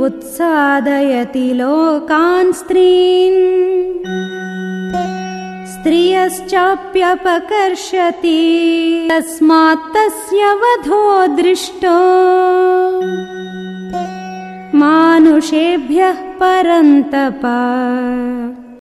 उत्सादयति लोकान् स्त्रीन्। स्त्रियश्चाप्यपकर्षति। तस्मात् तस्य वधो दृष्टो। मानुषेभ्यः परन्तप।